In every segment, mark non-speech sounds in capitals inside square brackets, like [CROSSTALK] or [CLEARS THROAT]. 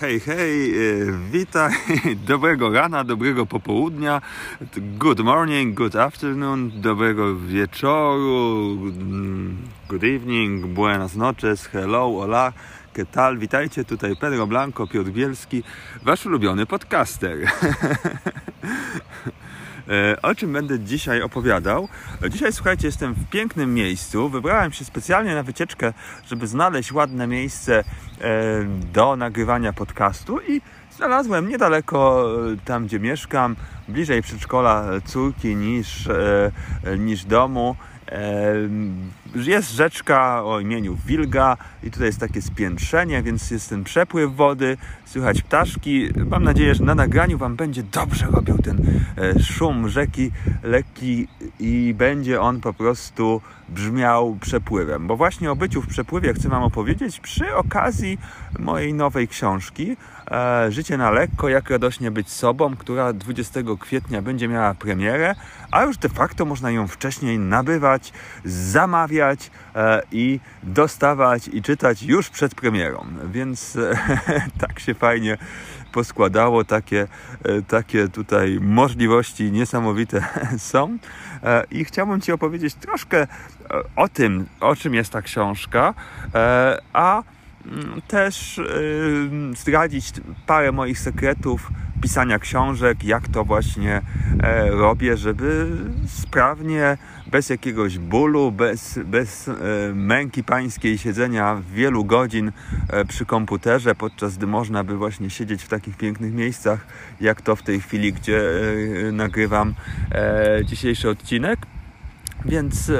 Hej, hej, e, witaj, [LAUGHS] dobrego rana, dobrego popołudnia, good morning, good afternoon, dobrego wieczoru, good evening, buenas noches, hello, hola, ¿qué tal? Witajcie, tutaj Pedro Blanco, Piotr Bielski, wasz ulubiony podcaster. [LAUGHS] E, o czym będę dzisiaj opowiadał? Dzisiaj, słuchajcie, jestem w pięknym miejscu. Wybrałem się specjalnie na wycieczkę, żeby znaleźć ładne miejsce e, do nagrywania podcastu i znalazłem niedaleko e, tam, gdzie mieszkam, bliżej przedszkola córki niż, niż domu jest rzeczka o imieniu Wilga i tutaj jest takie spiętrzenie, więc jest ten przepływ wody, słychać ptaszki. Mam nadzieję, że na nagraniu Wam będzie dobrze robił ten e, szum rzeki lekki i będzie on po prostu brzmiał przepływem. Bo właśnie o byciu w przepływie chcę Wam opowiedzieć przy okazji mojej nowej książki Życie na lekko, jak radośnie być sobą, która 20 kwietnia będzie miała premierę, a już de facto można ją wcześniej nabywać, zamawiać e, i dostawać i czytać już przed premierą. Więc e, [LAUGHS] tak się fajnie poskładało, takie, e, takie tutaj możliwości niesamowite [LAUGHS] są. E, I chciałbym Ci opowiedzieć troszkę e, o tym, o czym jest ta książka, a też zdradzić parę moich sekretów pisania książek, jak to właśnie robię, żeby sprawnie, bez jakiegoś bólu, bez, bez męki pańskiej siedzenia wielu godzin przy komputerze, podczas gdy można by właśnie siedzieć w takich pięknych miejscach, jak to w tej chwili, gdzie nagrywam dzisiejszy odcinek. Więc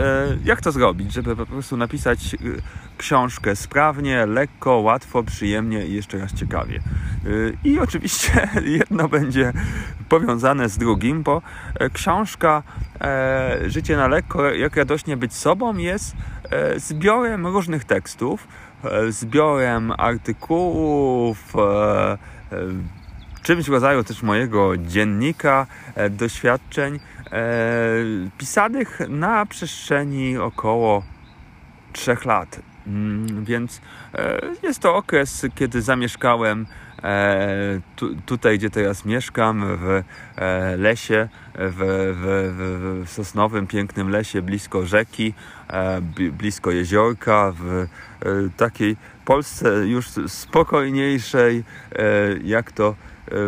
jak to zrobić, żeby po prostu napisać książkę sprawnie, lekko, łatwo, przyjemnie i jeszcze raz ciekawie. I oczywiście [LAUGHS] jedno będzie powiązane z drugim, bo książka Życie na lekko, jak radośnie być sobą jest zbiorem różnych tekstów, zbiorem artykułów, czymś w rodzaju też mojego dziennika doświadczeń pisanych na przestrzeni około trzech lat. Mm, więc e, jest to okres, kiedy zamieszkałem e, tu, tutaj, gdzie teraz mieszkam, w e, lesie, w, w, w, sosnowym, pięknym lesie blisko rzeki, blisko jeziorka, w takiej Polsce już spokojniejszej, jak to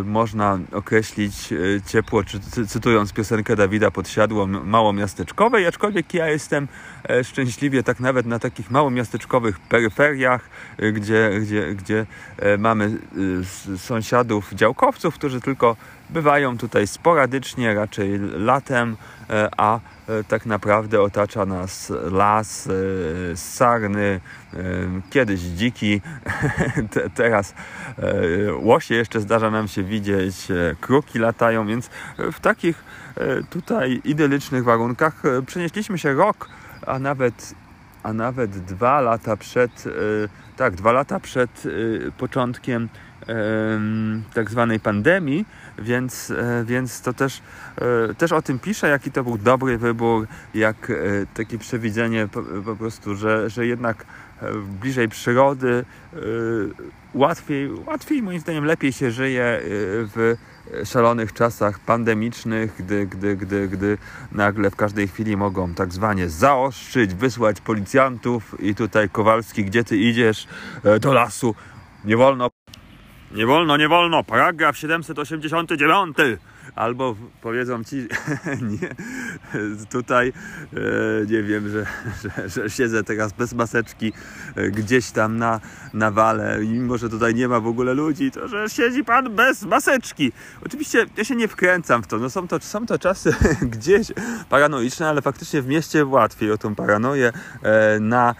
można określić e, ciepło, czy cytując piosenkę Dawida Podsiadło, małomiasteczkowej, aczkolwiek ja jestem e, szczęśliwie tak nawet na takich małomiasteczkowych peryferiach, gdzie, gdzie, gdzie mamy sąsiadów, działkowców, którzy tylko bywają tutaj sporadycznie, raczej latem, a tak naprawdę otacza nas las, sarny, kiedyś dziki, [LAUGHS] teraz łosie jeszcze zdarza nam się widzieć, kruki latają, więc w takich tutaj idylicznych warunkach przenieśliśmy się rok, a nawet, a nawet dwa lata przed, tak, dwa lata przed początkiem tak zwanej pandemii, więc, e, więc to też, e, też o tym piszę, jaki to był dobry wybór, jak e, takie przewidzenie po, po prostu, że, że jednak bliżej przyrody łatwiej, łatwiej moim zdaniem lepiej się żyje w szalonych czasach pandemicznych, gdy, gdy, gdy, gdy nagle w każdej chwili mogą tak zwanie zaostrzyć, wysłać policjantów i tutaj Kowalski, gdzie ty idziesz do lasu, nie wolno nie wolno, nie wolno, paragraf 789 albo powiedzą ci, [LAUGHS] nie, tutaj e, nie wiem, że, [LAUGHS] że, że, siedzę teraz bez maseczki e, gdzieś tam na, na wale, mimo że tutaj nie ma w ogóle ludzi, to że siedzi pan bez maseczki. Oczywiście ja się nie wkręcam w to, no są to, są to czasy [LAUGHS] gdzieś paranoiczne, ale faktycznie w mieście łatwiej o tą paranoję, e, na,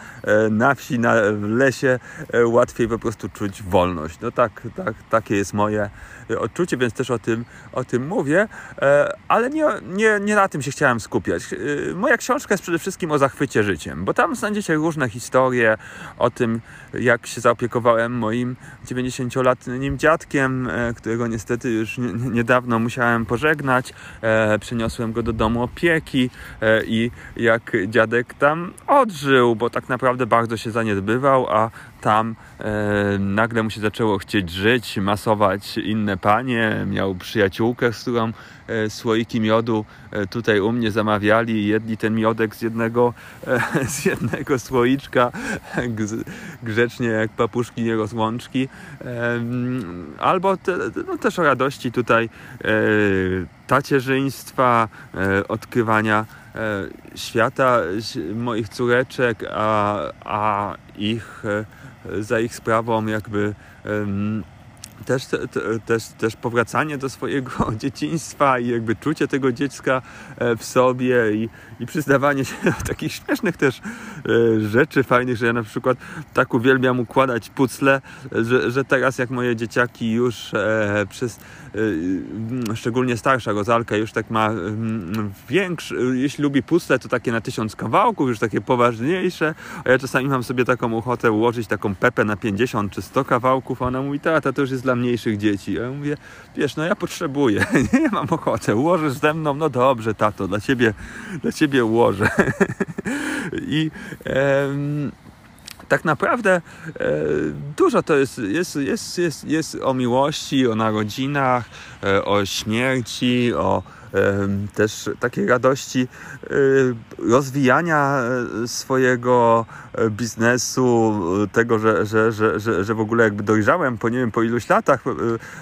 na wsi, na lesie łatwiej po prostu czuć wolność. No tak, tak takie jest moje odczucie, więc też o tym, o tym mówię, e, ale nie, nie, nie na tym się chciałem skupiać. E, moja książka jest przede wszystkim o zachwycie życiem, bo tam znajdziecie różne historie o tym, jak się zaopiekowałem moim 90-letnim dziadkiem, e, którego niestety już niedawno musiałem pożegnać. Przeniosłem go do domu opieki i jak dziadek tam odżył, bo tak naprawdę bardzo się zaniedbywał, a tam e, nagle mu się zaczęło chcieć żyć, masować inne panie. Miał przyjaciółkę, z którą e, słoiki miodu e, tutaj u mnie zamawiali. Jedli ten miodek z jednego, e, [LAUGHS] z jednego słoiczka, grzecznie jak papuszki nierozłączki. E, albo te, no, też o radości tutaj e, tacierzyństwa, odkrywania świata moich córeczek, a, a ich za ich sprawą jakby też, też, też powracanie do swojego [LAUGHS] dzieciństwa i jakby czucie tego dziecka e, w sobie i, i przyznawanie się do takich śmiesznych też e, rzeczy fajnych, że ja na przykład tak uwielbiam układać pucle, że, że teraz jak moje dzieciaki już e, przez szczególnie starsza Rozalka już tak ma większy, jeśli lubi puzzle, to takie na tysiąc kawałków, już takie poważniejsze, a ja czasami mam sobie taką ochotę ułożyć taką pepę na 50 czy 100 kawałków, a ona mówi, tata, to już jest dla mniejszych dzieci. A ja mówię, wiesz, no ja potrzebuję, [LAUGHS] nie mam ochoty, ułożysz ze mną, no dobrze, tato, dla ciebie, dla ciebie ułożę. [LAUGHS] I tak naprawdę e, dużo to jest, jest, jest, jest, jest o miłości, o narodzinach, e, o śmierci, o też takiej radości rozwijania e, swojego e, biznesu, tego, że, że, że, że, w ogóle jakby dojrzałem po nie wiem, po iluś latach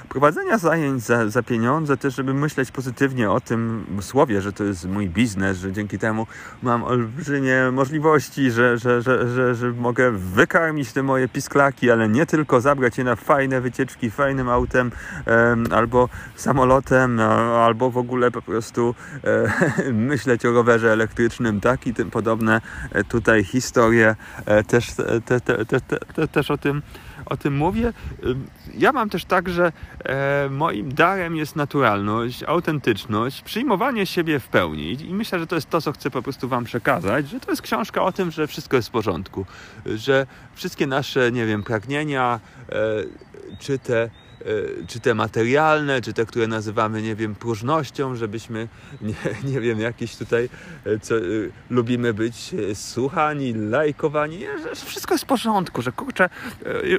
prowadzenia zajęć za, za pieniądze, też żeby myśleć pozytywnie o tym słowie, że to jest mój biznes, że dzięki temu mam olbrzymie możliwości, że, że, że, że, że mogę wykarmić te moje pisklaki, ale nie tylko zabrać je na fajne wycieczki fajnym autem albo samolotem, albo w ogóle po prostu e, [LAUGHS] myśleć o rowerze elektrycznym, tak i tym podobne e, tutaj historie e, też, te, te, te, też o tym o tym mówię. Ja mam też tak, że moim darem jest naturalność, autentyczność, przyjmowanie siebie w pełni. I myślę, że to jest to, co chcę po prostu Wam przekazać, że to jest książka o tym, że wszystko jest w porządku, że wszystkie nasze, nie wiem, pragnienia, czy te E, czy te materialne, czy te, które nazywamy, nie wiem, próżnością, żebyśmy, nie, [LAUGHS] nie wiem, jakieś tutaj, e, co, e, lubimy być słuchani, lajkowani, że wszystko jest w porządku, że kurczę,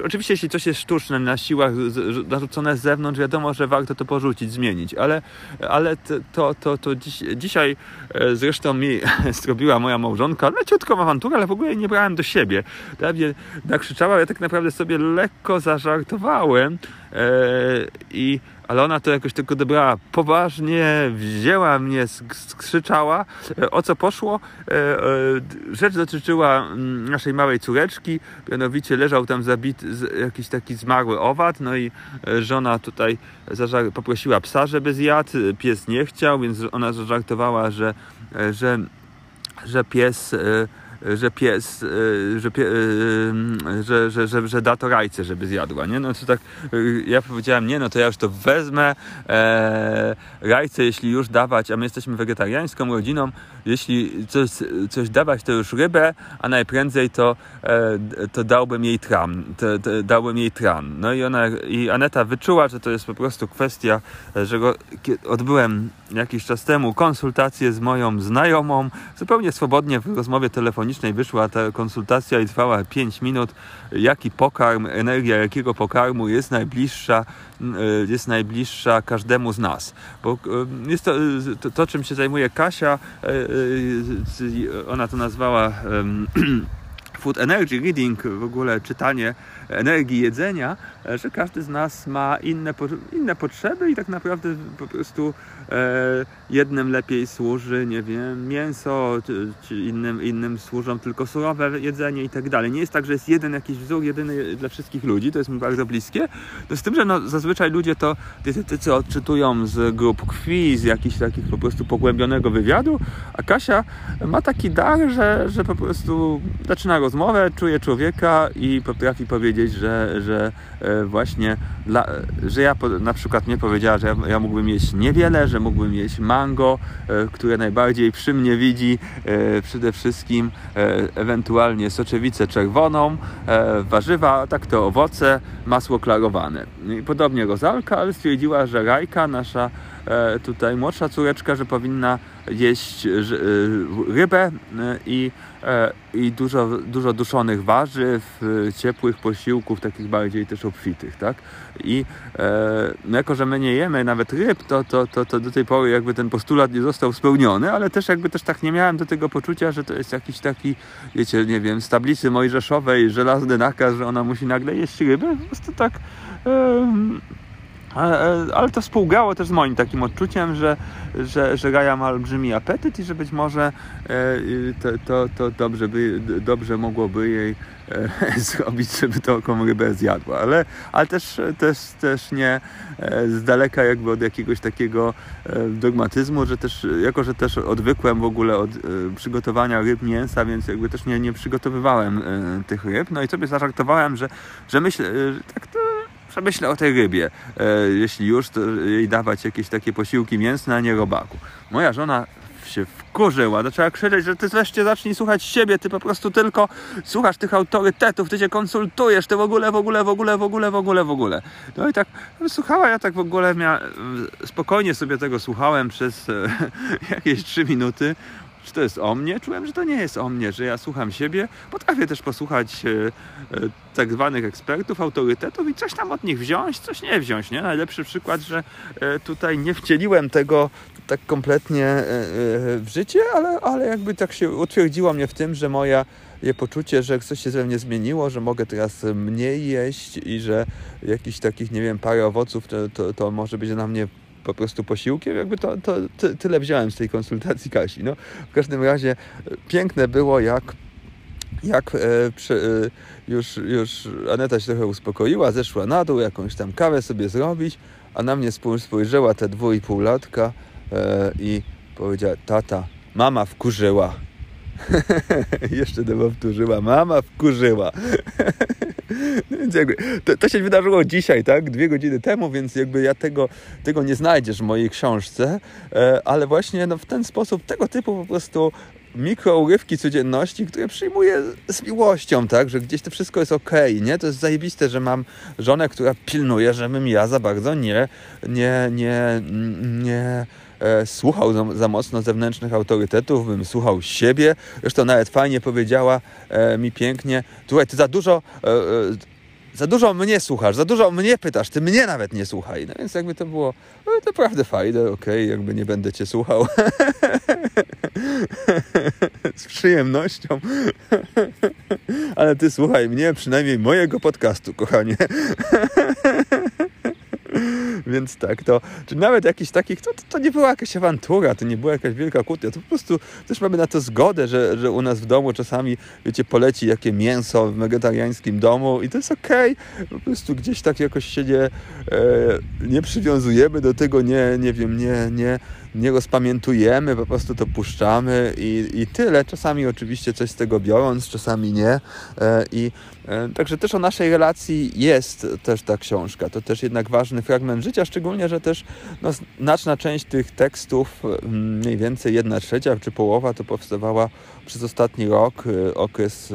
oczywiście jeśli coś jest sztuczne, na siłach narzucone z zewnątrz, wiadomo, że warto to porzucić, zmienić, ale, ale to, to, to dziś, dzisiaj zresztą mi [LAUGHS] zrobiła moja małżonka leciutką awanturę, ale w ogóle nie brałem do siebie. Prawie nakrzyczała, ja tak naprawdę sobie lekko zażartowałem, E, I, ale ona to jakoś tylko odebrała poważnie, wzięła mnie, skrzyczała. E, o co poszło? E, rzecz dotyczyła mm, naszej małej córeczki, mianowicie leżał tam zabity jakiś taki zmarły owad, no i żona tutaj poprosiła psa, żeby zjadł, pies nie chciał, więc ona zażartowała, że, że, że pies że pies, e, że, pie, e, że, że, że, że da to rajce, żeby zjadła, nie? No to tak, e, ja powiedziałem, nie, no to ja już to wezmę, e, rajce jeśli już dawać, a my jesteśmy wegetariańską rodziną, jeśli coś, coś dawać, to już rybę, a najprędzej to, e, to dałbym jej tran, to, to dałbym jej tran. No i ona, i Aneta wyczuła, że to jest po prostu kwestia, że go, odbyłem jakiś czas temu konsultację z moją znajomą, zupełnie swobodnie w rozmowie telefonicznej wyszła ta konsultacja i trwała 5 minut. Jaki pokarm, energia jakiego pokarmu jest najbliższa, e, jest najbliższa każdemu z nas. Bo e, jest to, to, to czym się zajmuje Kasia, e, ona to nazwała [CLEARS THROAT] Food Energy Reading, w ogóle czytanie energii jedzenia, e, że każdy z nas ma inne, inne potrzeby i tak naprawdę po prostu e, jednym lepiej służy, nie wiem, mięso, innym, innym służą tylko surowe jedzenie i tak dalej. Nie jest tak, że jest jeden jakiś wzór, jedyny dla wszystkich ludzi, to jest mi bardzo bliskie. No z tym, że no, zazwyczaj ludzie to dietetycy odczytują z grup krwi, z jakichś takich po prostu pogłębionego wywiadu, a Kasia ma taki dar, że, że po prostu zaczyna rozmowę, czuje człowieka i potrafi powiedzieć powiedzieć, że, że e, właśnie, dla, że ja na przykład nie powiedziała, że ja, ja mógłbym jeść niewiele, że mógłbym jeść mango, e, które najbardziej przy mnie widzi, e, przede wszystkim ewentualnie soczewicę czerwoną, warzywa, tak to owoce, masło klarowane. Podobnie Rozalka, ale stwierdziła, że Rajka, nasza tutaj młodsza córeczka, że powinna jeść e, rybę i, i dużo, dużo duszonych warzyw, ciepłych posiłków, takich bardziej też obfitych, tak? I e, jako, że my nie jemy nawet ryb, to, to, to, to do tej pory jakby ten postulat nie został spełniony, ale też jakby też tak nie miałem do tego poczucia, że to jest jakiś taki, wiecie, nie wiem, z tablicy mojżeszowej żelazny nakaz, że ona musi nagle jeść ryby. Po prostu tak ale to współgrało też z moim takim odczuciem, że, że, że Gaja ma olbrzymi apetyt i że być może e, to, to, to dobrze, by, dobrze mogłoby jej e, [LAUGHS] zrobić, żeby taką rybę zjadła. Ale, ale też, też, też nie e, z daleka jakby od jakiegoś takiego dogmatyzmu, że też, jako że też odwykłem w ogóle od przygotowania ryb mięsa, więc jakby też nie, nie przygotowywałem tych ryb. No i sobie zażartowałem, że, że myślę, tak to Przemyślę o tej rybie. E, jeśli już, to jej dawać jakieś takie posiłki mięsne, a nie robaku. Moja żona się wkurzyła, zaczęła krzyczeć, że ty wreszcie zacznij słuchać siebie, ty po prostu tylko słuchasz tych autorytetów, ty się konsultujesz, ty w ogóle, w ogóle, w ogóle, w ogóle, w ogóle, w ogóle. No i tak słuchała, ja tak w ogóle mia... spokojnie sobie tego słuchałem przez e, [LAUGHS] jakieś trzy minuty, czy to jest o mnie? Czułem, że to nie jest o mnie, że ja słucham siebie. Potrafię też posłuchać e, e, tak zwanych ekspertów, autorytetów i coś tam od nich wziąć, coś nie wziąć. Nie? Najlepszy przykład, że e, tutaj nie wcieliłem tego tak kompletnie w życie, ale, ale jakby tak się utwierdziło mnie w tym, że moja je poczucie, że coś się ze mnie zmieniło, że mogę teraz mniej jeść i że jakichś takich, nie wiem, parę owoców to, to, to może być dla mnie po prostu posiłkiem, jakby to, to, to tyle wziąłem z tej konsultacji Kasi. No, w każdym razie e, piękne było, jak jak e, e, już, już Aneta się trochę uspokoiła, zeszła na dół, jakąś tam kawę sobie zrobić, a na mnie spojrzała te dwu i pół latka e, i powiedziała, tata, mama wkurzyła. [LAUGHS] Jeszcze to powtórzyła, mama wkurzyła. [LAUGHS] więc jakby, to, to, się wydarzyło dzisiaj, tak? Dwie godziny temu, więc jakby ja tego, tego nie znajdziesz w mojej książce, e, ale właśnie no, w ten sposób, tego typu po prostu mikrourywki codzienności, które przyjmuję z miłością, tak, że gdzieś to wszystko jest ok, nie? To jest zajebiste, że mam żonę, która pilnuje, żebym ja za bardzo nie, nie, nie, nie e, słuchał za, za, mocno zewnętrznych autorytetów, bym słuchał siebie. Zresztą nawet fajnie powiedziała e, mi pięknie, słuchaj, ty za dużo... E, e za dużo mnie słuchasz, za dużo mnie pytasz, ty mnie nawet nie słuchaj. No więc jakby to było no, naprawdę fajne, okej, okay, jakby nie będę cię słuchał. [LAUGHS] Z przyjemnością. Ale ty słuchaj mnie, przynajmniej mojego podcastu, kochanie. Więc tak, to czy nawet jakiś takich, to, to, nie była jakaś awantura, to nie była jakaś wielka kłótnia, to po prostu też mamy na to zgodę, że, że u nas w domu czasami, wiecie, poleci jakie mięso w wegetariańskim domu i to jest okej, okay. po prostu gdzieś tak jakoś się nie, e, nie przywiązujemy do tego, nie, nie wiem, nie, nie, nie rozpamiętujemy, po prostu to puszczamy i, i tyle. Czasami oczywiście coś z tego biorąc, czasami nie. E, I e, także też o naszej relacji jest też ta książka. To też jednak ważny fragment życia, szczególnie, że też no, znaczna część tych tekstów, mm, mniej więcej jedna trzecia czy połowa, to powstawała przez ostatni rok, e, okres,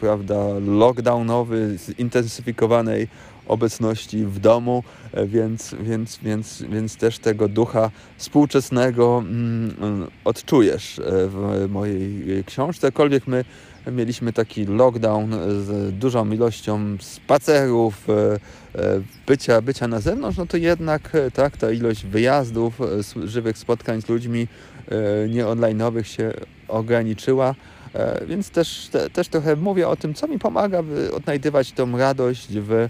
prawda, lockdownowy, zintensyfikowanej obecności w domu, e, więc, więc, więc, więc też tego ducha współczesnego mm, odczujesz e, w mojej książce. Jakkolwiek my mieliśmy taki lockdown z dużą ilością spacerów, e, bycia, bycia na zewnątrz, no to jednak tak, ta ilość wyjazdów, żywych spotkań z ludźmi nie online'owych się ograniczyła. Więc też, te, też trochę mówię o tym, co mi pomaga, odnajdywać tą radość w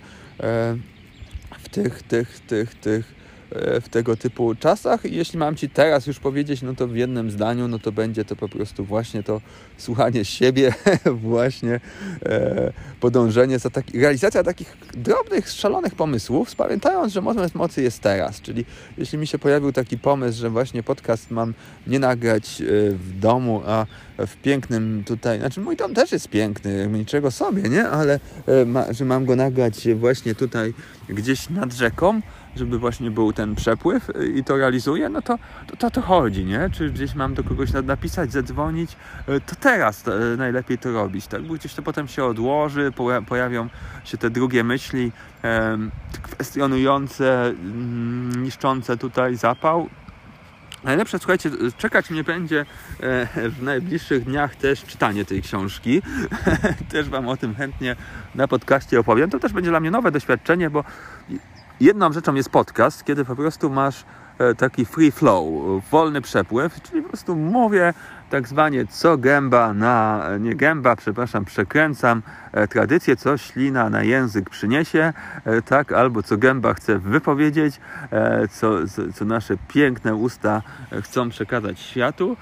w tych, tych, tych, tych, e, w tego typu czasach. I jeśli mam Ci teraz już powiedzieć, no to w jednym zdaniu, no to będzie to po prostu właśnie to słuchanie siebie, [LAUGHS] właśnie e, podążenie za taki, realizacja takich drobnych, szalonych pomysłów, pamiętając, że moment mocy jest teraz. Czyli jeśli mi się pojawił taki pomysł, że właśnie podcast mam nie nagrać w domu, a w pięknym tutaj, znaczy mój dom też jest piękny, niczego sobie, nie? Ale e, ma, że mam go nagrać właśnie tutaj gdzieś nad rzeką, żeby właśnie był ten przepływ e, i to realizuję, no to to, to, to chodzi, nie? Czy gdzieś mam do kogoś napisać, zadzwonić, e, to teraz to najlepiej to robić, tak? Bo gdzieś to potem się odłoży, pojawią się te drugie myśli, kwestionujące, mm, niszczące tutaj zapał, Najlepsze, słuchajcie, czekać mnie będzie e, w najbliższych dniach też czytanie tej książki. [LAUGHS] też Wam o tym chętnie na podcaście opowiem. To też będzie dla mnie nowe doświadczenie, bo jedną rzeczą jest podcast, kiedy po prostu masz e, taki free flow, wolny przepływ, czyli po prostu mówię tak zwanie co gęba na, nie gęba, przepraszam, przekręcam e, tradycję, co ślina na język przyniesie, e, tak, albo co gęba chce wypowiedzieć, e, co, co nasze piękne usta chcą przekazać światu.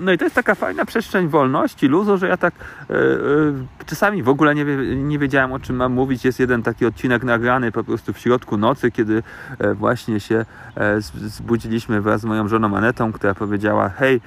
No i to jest taka fajna przestrzeń wolności, luzu, że ja tak czasami w ogóle nie, nie wiedziałem o czym mam mówić. Jest jeden taki odcinek nagrany po prostu w środku nocy, kiedy właśnie się zbudziliśmy wraz z moją żoną Anetą, która powiedziała, hej,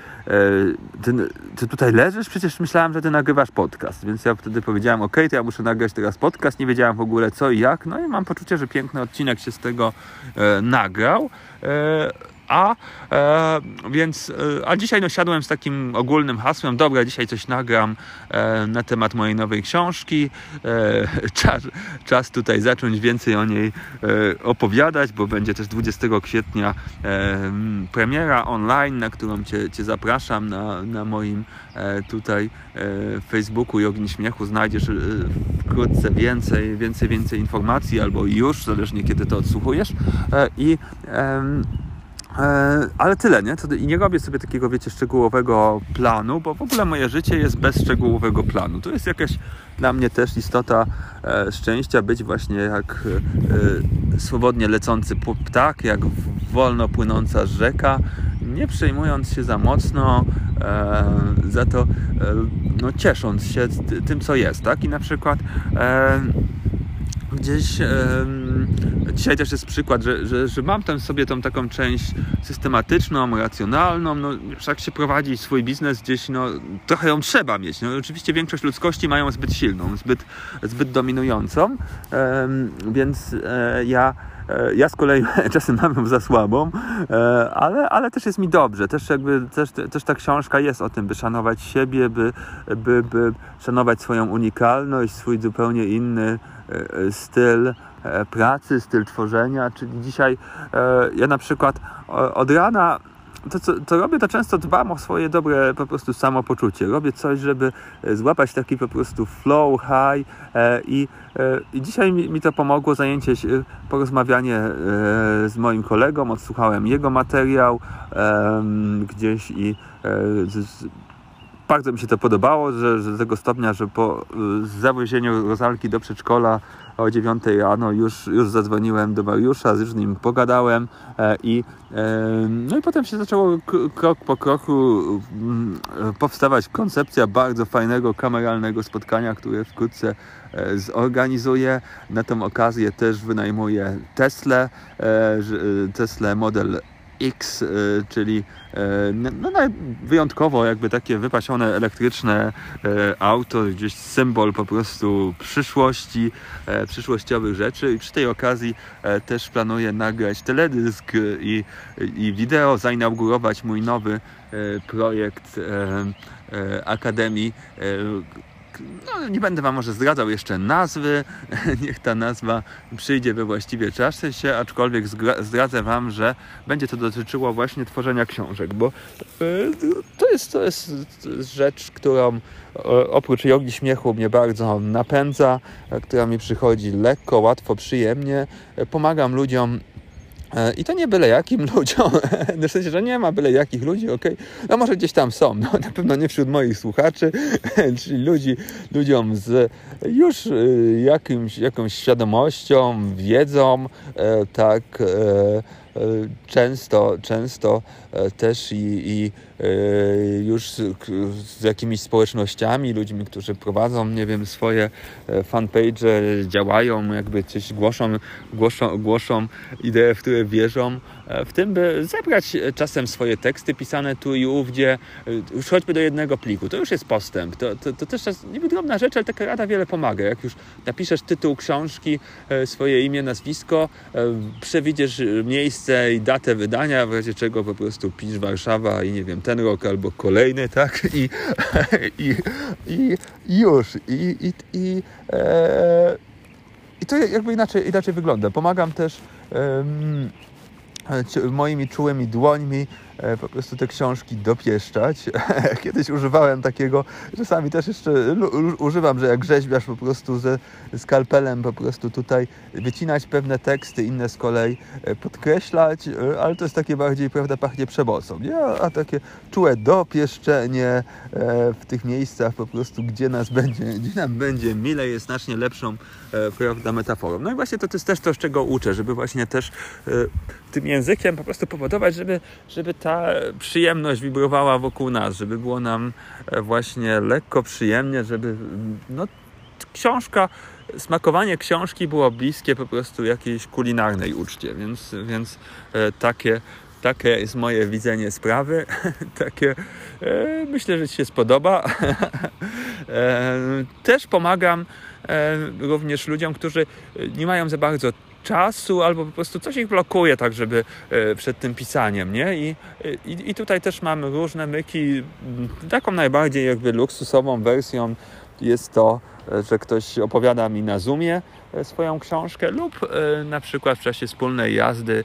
ty, ty, tutaj leżysz? Przecież myślałem, że ty nagrywasz podcast. Więc ja wtedy powiedziałem, ok, to ja muszę nagrać teraz podcast. Nie wiedziałem w ogóle co i jak. No i mam poczucie, że piękny odcinek się z tego e, nagrał. E, a e, więc, e, a dzisiaj no, siadłem z takim ogólnym hasłem, dobra, dzisiaj coś nagram e, na temat mojej nowej książki. E, [LAUGHS] czas, czas tutaj zacząć więcej o niej e, opowiadać, bo będzie też 20 kwietnia e, premiera online, na którą Cię, cię zapraszam na, na moim tutaj Facebooku i Ogni Śmiechu. Znajdziesz wkrótce więcej, więcej, więcej informacji albo już, zależnie kiedy to odsłuchujesz. I ale tyle, nie? I nie robię sobie takiego, wiecie, szczegółowego planu, bo w ogóle moje życie jest bez szczegółowego planu. To jest jakaś dla mnie też istota e, szczęścia, być właśnie jak e, swobodnie lecący ptak, jak wolno płynąca rzeka, nie przejmując się za mocno, za to no, ciesząc się tym, co jest, tak? I na przykład gdzieś e, dzisiaj też jest przykład, że, że, że mam tam sobie tą taką część systematyczną, racjonalną, no jak się prowadzi swój biznes gdzieś, no trochę ją trzeba mieć, no oczywiście większość ludzkości mają zbyt silną, zbyt, zbyt dominującą, e, więc e, ja e, ja z kolei [LAUGHS] czasem mam ją za słabą, e, ale, ale też jest mi dobrze. Też, jakby, też, też ta książka jest o tym, by szanować siebie, by, by, by szanować swoją unikalność, swój zupełnie inny styl e, pracy, styl tworzenia, czyli dzisiaj e, ja na przykład od rana to, co to robię, to często dbam o swoje dobre po prostu samopoczucie. Robię coś, żeby złapać taki po prostu flow, high i, i dzisiaj mi, mi to pomogło zajęcie się, porozmawianie z moim kolegą, odsłuchałem jego materiał gdzieś i bardzo mi się to podobało, że, że do tego stopnia, że po y, zawiezieniu Rozalki do przedszkola o 9 rano już, już zadzwoniłem do Mariusza, z nim pogadałem e, i, e, no i potem się zaczęło krok po kroku mm, powstawać koncepcja bardzo fajnego kameralnego spotkania, które wkrótce e, zorganizuję. Na tę okazję też wynajmuję Tesla, Tesla model X, y, czyli y, no, wyjątkowo jakby takie wypasione elektryczne y, auto, gdzieś symbol po prostu przyszłości, przyszłościowych rzeczy. I przy tej okazji też planuję nagrać teledysk i, i wideo, zainaugurować mój nowy projekt Akademii no, nie będę Wam może zdradzał jeszcze nazwy, [LAUGHS] niech ta nazwa przyjdzie we właściwie czasie, aczkolwiek zdradzę Wam, że będzie to dotyczyło właśnie tworzenia książek, bo e, to jest, to jest rzecz, którą oprócz jogi śmiechu mnie bardzo napędza, która mi przychodzi lekko, łatwo, przyjemnie. Pomagam ludziom I to nie byle jakim [LAUGHS] ludziom, w sensie, że nie ma byle jakich ludzi, ok, no może gdzieś tam są, no na pewno nie wśród moich słuchaczy, [LAUGHS] czyli ludzi, ludziom z już e, jakimś, jakąś świadomością, wiedzą, e, tak, często, często też i, i już z, jakimiś społecznościami, ludźmi, którzy prowadzą, nie wiem, swoje fanpage, działają, jakby coś głoszą, głoszą, głoszą idee, w które wierzą, e, w tym, by zebrać czasem swoje teksty pisane tu i ówdzie, e, już choćby do jednego pliku. To już jest postęp. To, to, to też jest niby rzecz, ale taka rada wiele pomaga. Jak już napiszesz tytuł książki, e, swoje imię, nazwisko, przewidziesz miejsce i datę wydania, w razie czego po prostu pisz Warszawa i nie wiem, ten rok albo kolejny, tak? I, [LAUGHS] i, i, i już. I, i, i, e, i to jakby inaczej, inaczej wygląda. Pomagam też um, moimi czułymi dłońmi e, po prostu te książki dopieszczać. [LAUGHS] Kiedyś używałem takiego, czasami też jeszcze używam, że jak rzeźbiarz po prostu ze skalpelem po prostu tutaj wycinać pewne teksty, inne z kolei e, podkreślać, e, ale to jest takie bardziej, prawda, pachnie przemocą, nie? A takie czułe dopieszczenie w tych miejscach po prostu, gdzie nas będzie, gdzie nam będzie mile jest znacznie lepszą, prawda, metaforą. No i właśnie to, to jest też to, z czego uczę, żeby właśnie też tym językiem po prostu powodować, żeby, żeby ta przyjemność wibrowała wokół nas, żeby było nam e, właśnie lekko przyjemnie, żeby no, książka, smakowanie książki było bliskie po prostu jakiejś kulinarnej uczcie, więc, więc e, takie, takie jest moje widzenie sprawy. [LAUGHS] takie, e, myślę, że Ci się spodoba. [LAUGHS] Też pomagam również ludziom, którzy nie mają za bardzo czasu, albo po prostu coś ich blokuje, tak żeby e, przed tym pisaniem, nie? I, i, i tutaj też mamy różne myki. Taką najbardziej jakby luksusową wersją jest to, e, że ktoś opowiada mi na Zoomie e, swoją książkę lub na przykład w czasie wspólnej jazdy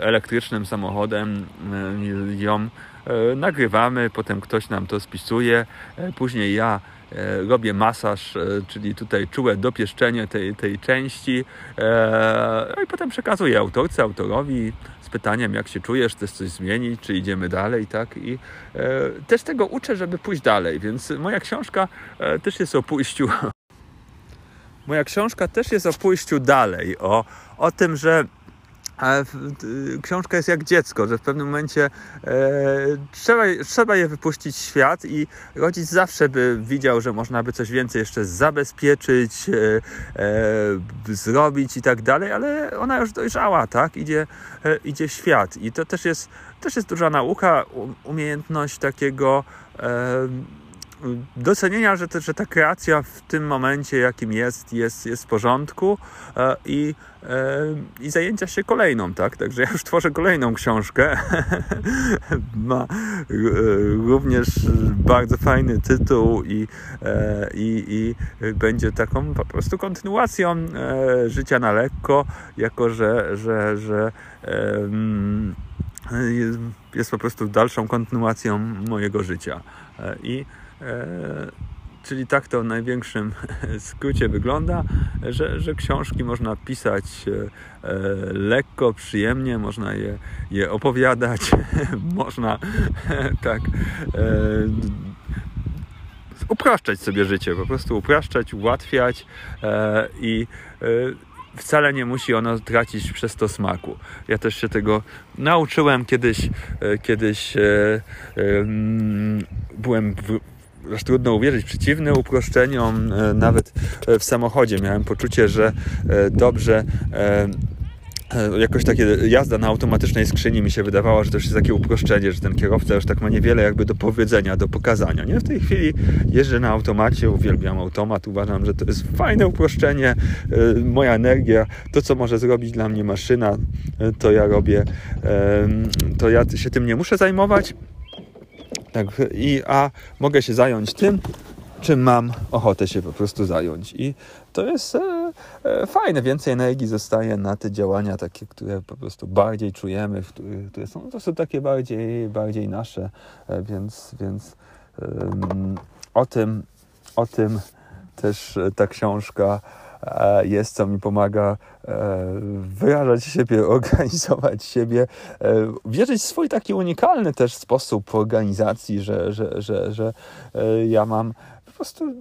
elektrycznym samochodem ją nagrywamy, potem ktoś nam to spisuje, później ja E, robię masaż, e, czyli tutaj czułe dopieszczenie tej, tej części. E, no i potem przekazuję autorce, autorowi z pytaniem jak się czujesz, chcesz coś zmienić, czy idziemy dalej, tak? I też tego uczę, żeby pójść dalej, więc moja książka też jest o pójściu. [LAUGHS] Moja książka też jest o pójściu dalej, o, o tym, że ale książka jest jak dziecko, że w pewnym momencie e, trzeba, trzeba je wypuścić w świat i rodzic zawsze by widział, że można by coś więcej jeszcze zabezpieczyć, e, e, zrobić i tak dalej, ale ona już dojrzała, tak? Idzie, e, idzie świat i to też jest, też jest duża nauka, umiejętność takiego e, docenienia, że, te, że ta kreacja w tym momencie, jakim jest, jest, jest w porządku e, i, e, i zajęcia się kolejną, tak? Także ja już tworzę kolejną książkę. [LAUGHS] Ma e, również bardzo fajny tytuł i, i, i będzie taką po prostu kontynuacją życia na lekko, jako że, że, że jest po prostu dalszą kontynuacją mojego życia. I czyli tak to w największym [LAUGHS] skrócie wygląda, że, że książki można pisać e, lekko, przyjemnie, można je, je opowiadać, [LAUGHS] można [LAUGHS] tak e, upraszczać sobie życie, po prostu upraszczać, ułatwiać i wcale nie musi ono tracić przez to smaku. Ja też się tego nauczyłem kiedyś, kiedyś byłem w aż trudno uwierzyć, przeciwny uproszczeniom, e, nawet e, w samochodzie. Miałem poczucie, że e, dobrze jakoś takie jazda na automatycznej skrzyni mi się wydawała, że to już jest takie uproszczenie, że ten kierowca już tak ma niewiele jakby do powiedzenia, do pokazania. Nie? W tej chwili jeżdżę na automacie, uwielbiam automat, uważam, że to jest fajne uproszczenie. Moja energia, to co może zrobić dla mnie maszyna, to ja robię, to ja się tym nie muszę zajmować tak, i, a mogę się zająć tym, czym mam ochotę się po prostu zająć. I to jest e, e, fajne, więcej energii zostaje na te działania takie, które po prostu bardziej czujemy, które, które są to są takie bardziej, bardziej nasze, e, więc, więc o tym, o tym też ta książka jest, co mi pomaga e, wyrażać siebie, [LAUGHS] organizować siebie, e, wierzyć w swój taki unikalny też sposób organizacji, że, że, że, że ja mam po prostu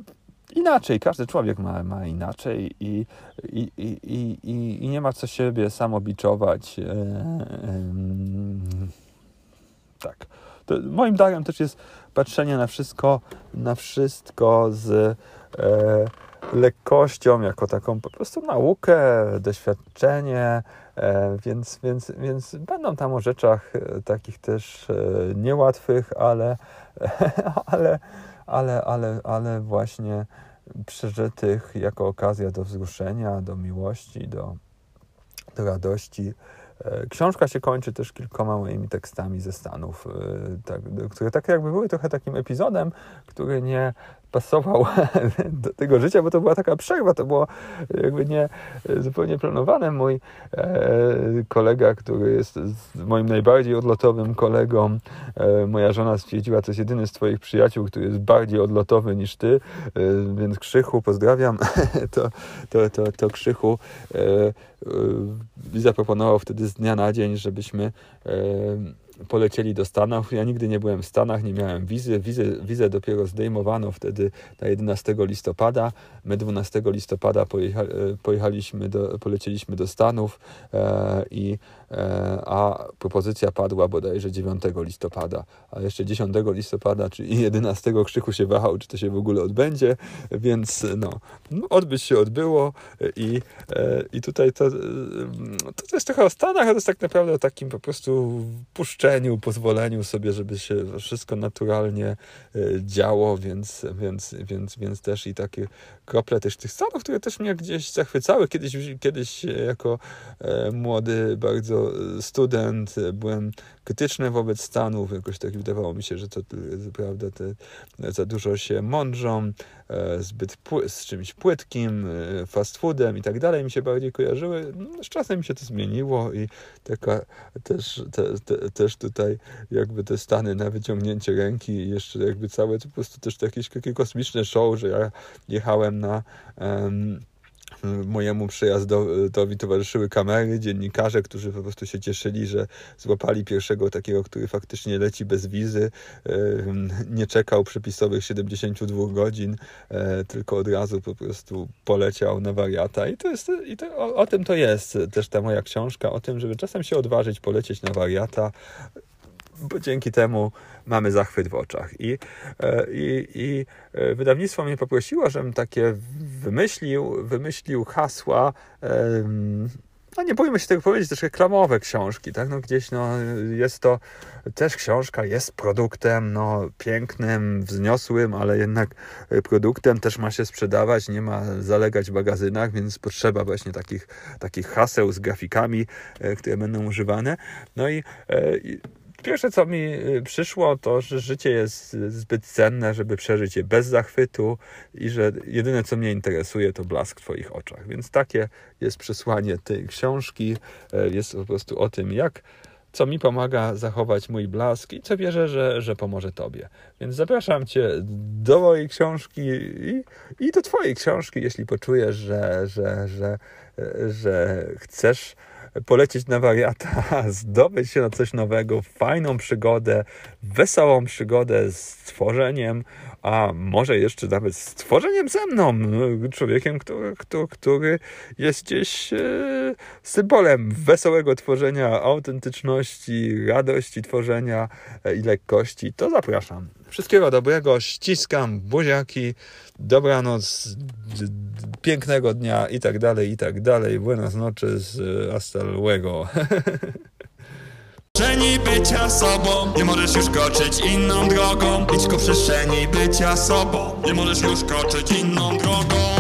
inaczej, każdy człowiek ma, ma inaczej i, i, i, i, i nie ma co siebie samobiczować. Tak. To moim darem też jest patrzenie na wszystko, na wszystko z lekkością, jako taką po prostu naukę, doświadczenie, e, więc, więc, więc będą tam o rzeczach e, takich też e, niełatwych, ale, [LAUGHS] ale, ale, ale, ale właśnie przeżytych jako okazja do wzruszenia, do miłości, do, do radości. Książka się kończy też kilkoma moimi tekstami ze Stanów, tak, które tak jakby były trochę takim epizodem, który nie, pasował [LAUGHS] do tego życia, bo to była taka przerwa, to było jakby nie zupełnie planowane. Mój kolega, który jest moim najbardziej odlotowym kolegą, moja żona stwierdziła, to jest jedyny z twoich przyjaciół, który jest bardziej odlotowy niż ty, więc Krzychu, pozdrawiam, [LAUGHS] to, to, to, to Krzychu zaproponował wtedy z dnia na dzień, żebyśmy polecieli do Stanów. Ja nigdy nie byłem w Stanach, nie miałem wizy. Wizę, wizę dopiero zdejmowano wtedy na 11 listopada. My 12 listopada pojecha, e, pojechaliśmy do, polecieliśmy do Stanów e, i a propozycja padła bodajże 9 listopada, a jeszcze 10 listopada, czyli 11 Krzychu się wahał, czy to się w ogóle odbędzie, więc no, odbyć się odbyło. I, e, i tutaj to, e, to jest trochę o Stanach, ale to jest tak naprawdę o takim po prostu puszczeniu pozwoleniu sobie, żeby się wszystko naturalnie e, działo, więc, więc, więc, więc też i takie krople też tych stanów, które też mnie gdzieś zachwycały. Kiedyś, kiedyś jako e, młody bardzo student byłem krytyczny wobec Stanów. Jakoś tak wydawało mi się, że to prawda, te, za dużo się mądrzą, e, zbyt z czymś płytkim, fast foodem i tak dalej mi się bardziej kojarzyły. No, z czasem mi się to zmieniło i taka też, te, te, też tutaj jakby te stany na wyciągnięcie ręki i jeszcze jakby całe to po prostu też jakieś takie kosmiczne show, że ja jechałem na um, mojemu przyjazdowi towarzyszyły kamery, dziennikarze, którzy po prostu się cieszyli, że złapali pierwszego takiego, który faktycznie leci bez wizy, nie czekał przepisowych 72 godzin, e, tylko od razu po prostu poleciał na wariata. I to jest, i to, o, o tym to jest też ta moja książka, o tym, żeby czasem się odważyć polecieć na wariata, bo dzięki temu mamy zachwyt w oczach. I, e, i, i e, wydawnictwo mnie poprosiło, żebym takie wymyślił, wymyślił hasła. No nie boimy się tego powiedzieć, też reklamowe książki, tak? No gdzieś no, jest to też książka, jest produktem no, pięknym, wzniosłym, ale jednak produktem też ma się sprzedawać, nie ma zalegać w magazynach, więc potrzeba właśnie takich, takich haseł z grafikami, e, które będą używane. No i Pierwsze, co mi y, przyszło, to, że życie jest zbyt cenne, żeby przeżyć je bez zachwytu i że jedyne, co mnie interesuje, to blask w Twoich oczach. Więc takie jest przesłanie tej książki. E, jest po prostu o tym, jak co mi pomaga zachować mój blask i co wierzę, że, że pomoże Tobie. Więc zapraszam Cię do mojej książki i, i do Twojej książki, jeśli poczujesz, że, że, że, że chcesz polecieć na wariata, [LAUGHS] zdobyć się na coś nowego, fajną przygodę, wesołą przygodę z tworzeniem, a może jeszcze nawet z tworzeniem ze mną, człowiekiem, który, który, który jest gdzieś e, symbolem wesołego tworzenia, autentyczności, radości tworzenia e, i lekkości, to zapraszam. Wszystkiego dobrego, ściskam buziaki, dobranoc, pięknego dnia i tak dalej, i tak dalej. Buenas noches, hasta luego. [LAUGHS] przestrzeni bycia sobą. Nie możesz już kroczyć inną drogą. Idź ku przestrzeni bycia sobą. Nie możesz już kroczyć inną drogą